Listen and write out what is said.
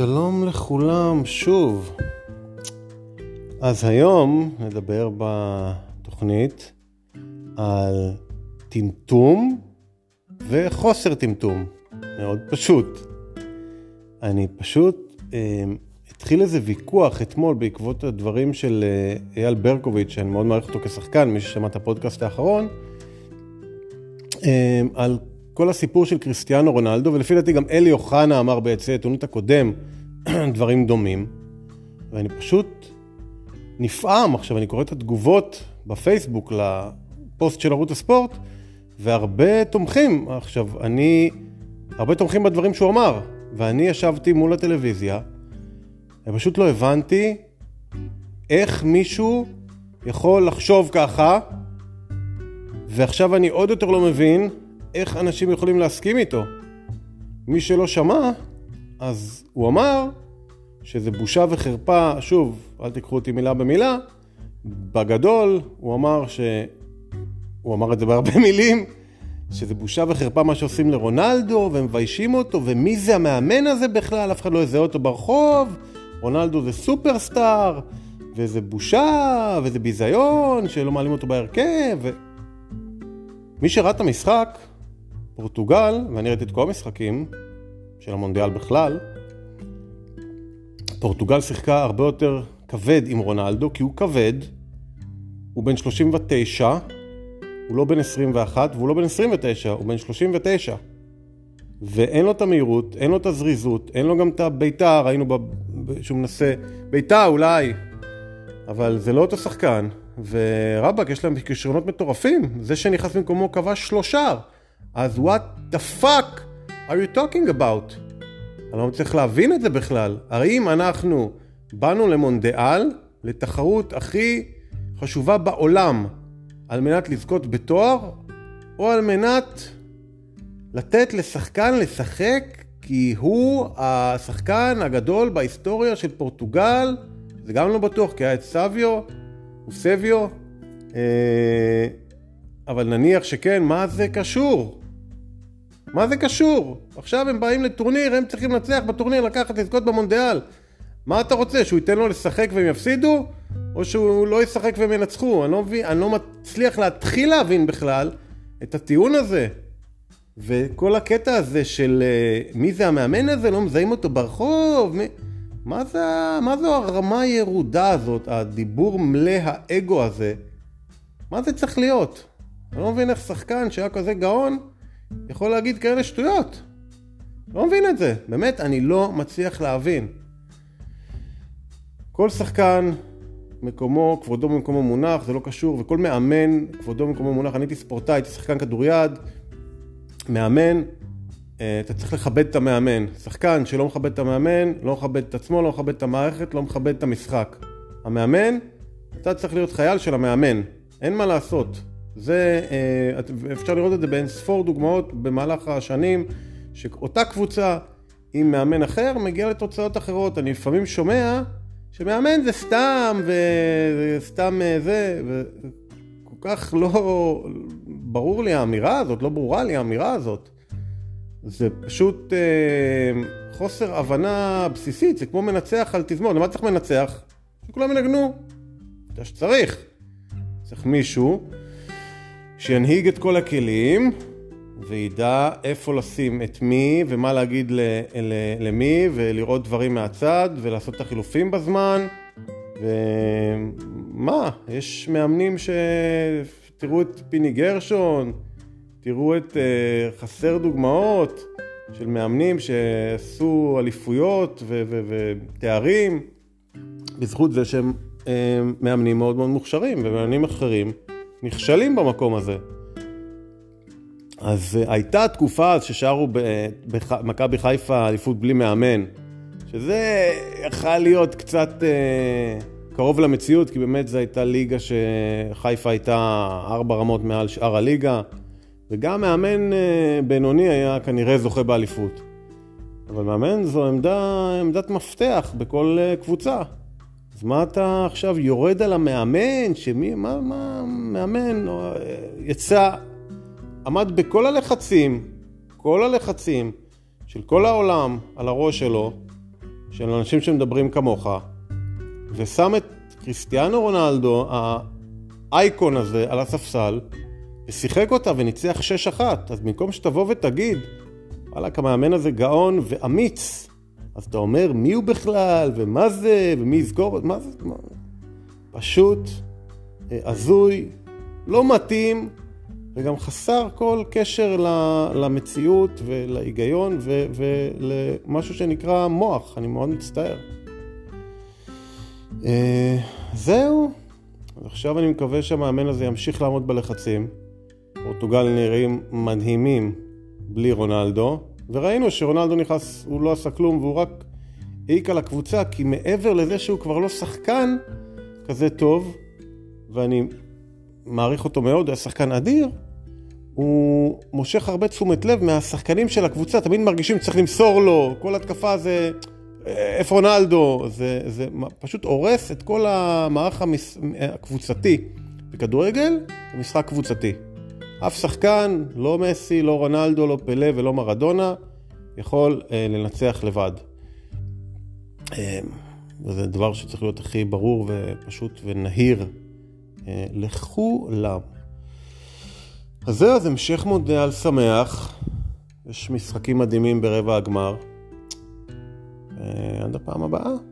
שלום לכולם שוב. אז היום נדבר בתוכנית על טמטום וחוסר טמטום. מאוד פשוט. אני פשוט אה, התחיל איזה ויכוח אתמול בעקבות הדברים של אה, אייל ברקוביץ', שאני מאוד מעריך אותו כשחקן, מי ששמע את הפודקאסט האחרון, אה, על כל הסיפור של קריסטיאנו רונלדו, ולפי דעתי גם אלי אוחנה אמר ביציע העיתונות הקודם דברים דומים. ואני פשוט נפעם, עכשיו אני קורא את התגובות בפייסבוק לפוסט של ערוץ הספורט, והרבה תומכים. עכשיו, אני, הרבה תומכים בדברים שהוא אמר, ואני ישבתי מול הטלוויזיה, ופשוט לא הבנתי איך מישהו יכול לחשוב ככה, ועכשיו אני עוד יותר לא מבין איך אנשים יכולים להסכים איתו. מי שלא שמע, אז הוא אמר שזה בושה וחרפה, שוב, אל תיקחו אותי מילה במילה, בגדול הוא אמר ש... הוא אמר את זה בהרבה מילים, שזה בושה וחרפה מה שעושים לרונלדו, ומביישים אותו, ומי זה המאמן הזה בכלל? אף אחד לא יזהה אותו ברחוב, רונלדו זה סופרסטאר, וזה בושה, וזה ביזיון, שלא מעלים אותו בהרכב. ו... מי שראה את המשחק, פורטוגל, ואני ראיתי את כל המשחקים של המונדיאל בכלל, פורטוגל שיחקה הרבה יותר כבד עם רונלדו, כי הוא כבד, הוא בן 39, הוא לא בן 21 והוא לא בן 29, הוא בן 39. ואין לו את המהירות, אין לו את הזריזות, אין לו גם את הביתה, ראינו שהוא מנסה, ביתה אולי, אבל זה לא אותו שחקן, ורבאק יש להם כישרונות מטורפים, זה שנכנס במקומו כבש שלושה, אז what the fuck are you talking about? אני לא מצליח להבין את זה בכלל. הרי אם אנחנו באנו למונדיאל, לתחרות הכי חשובה בעולם, על מנת לזכות בתואר, או על מנת לתת לשחקן לשחק, כי הוא השחקן הגדול בהיסטוריה של פורטוגל, זה גם לא בטוח, כי היה את סביו, סביו, אה, אבל נניח שכן, מה זה קשור? מה זה קשור? עכשיו הם באים לטורניר, הם צריכים לנצח בטורניר, לקחת, לזכות במונדיאל. מה אתה רוצה, שהוא ייתן לו לשחק והם יפסידו? או שהוא לא ישחק והם ינצחו? אני לא מבין, אני לא מצליח להתחיל להבין בכלל את הטיעון הזה. וכל הקטע הזה של uh, מי זה המאמן הזה, לא מזהים אותו ברחוב, מי... מה, זה, מה זו הרמה הירודה הזאת, הדיבור מלא האגו הזה? מה זה צריך להיות? אני לא מבין איך שחקן שהיה כזה גאון, יכול להגיד כאלה שטויות. לא מבין את זה, באמת, אני לא מצליח להבין. כל שחקן, מקומו, כבודו במקומו מונח, זה לא קשור, וכל מאמן, כבודו במקומו מונח. אני הייתי ספורטאי, הייתי שחקן כדוריד, מאמן, אה, אתה צריך לכבד את המאמן. שחקן שלא מכבד את המאמן, לא מכבד את עצמו, לא מכבד את המערכת, לא מכבד את המשחק. המאמן, אתה צריך להיות חייל של המאמן, אין מה לעשות. זה, אה, אפשר לראות את זה באין ספור דוגמאות במהלך השנים, שאותה קבוצה עם מאמן אחר מגיעה לתוצאות אחרות. אני לפעמים שומע שמאמן זה סתם, וסתם אה, זה, וכל כך לא ברור לי האמירה הזאת, לא ברורה לי האמירה הזאת. זה פשוט אה, חוסר הבנה בסיסית, זה כמו מנצח על תזמון, למה צריך מנצח? שכולם ינגנו, זה שצריך. צריך מישהו שינהיג את כל הכלים וידע איפה לשים את מי ומה להגיד ל, ל, למי ולראות דברים מהצד ולעשות את החילופים בזמן. ומה, יש מאמנים ש... תראו את פיני גרשון, תראו את uh, חסר דוגמאות של מאמנים שעשו אליפויות ותארים בזכות זה שהם uh, מאמנים מאוד מאוד מוכשרים ומאמנים אחרים נכשלים במקום הזה. אז uh, הייתה תקופה ששרו במכבי חיפה אליפות בלי מאמן, שזה יכל להיות קצת uh, קרוב למציאות, כי באמת זו הייתה ליגה שחיפה הייתה ארבע רמות מעל שאר הליגה, וגם מאמן uh, בינוני היה כנראה זוכה באליפות. אבל מאמן זו עמדה, עמדת מפתח בכל קבוצה. אז מה אתה עכשיו יורד על המאמן, שמי, מה, מה, מאמן, יצא, עמד בכל הלחצים, כל הלחצים של כל העולם על הראש שלו, של אנשים שמדברים כמוך, ושם את קריסטיאנו רונלדו, האייקון הזה, על הספסל, ושיחק אותה וניצח 6-1. אז במקום שתבוא ותגיד, וואלכ, המאמן הזה גאון ואמיץ, אז אתה אומר מי הוא בכלל, ומה זה, ומי יזכור, מה זה, מה... פשוט אה, הזוי, לא מתאים, וגם חסר כל קשר למציאות ולהיגיון ולמשהו שנקרא מוח, אני מאוד מצטער. אה, זהו, עכשיו אני מקווה שהמאמן הזה ימשיך לעמוד בלחצים. פורטוגל נראים מדהימים בלי רונלדו, וראינו שרונלדו נכנס, הוא לא עשה כלום והוא רק העיק על הקבוצה, כי מעבר לזה שהוא כבר לא שחקן כזה טוב, ואני מעריך אותו מאוד, הוא היה שחקן אדיר, הוא מושך הרבה תשומת לב מהשחקנים של הקבוצה, תמיד מרגישים שצריך למסור לו, כל התקפה זה איפה רונלדו, זה, זה פשוט הורס את כל המערך המס... הקבוצתי. בכדורגל משחק קבוצתי. אף שחקן, לא מסי, לא רונלדו, לא פלא ולא מרדונה, יכול אה, לנצח לבד. אה, וזה דבר שצריך להיות הכי ברור ופשוט ונהיר אה, לכולם. אז זהו, אז המשך מונדיאל שמח. יש משחקים מדהימים ברבע הגמר. אה, עד הפעם הבאה.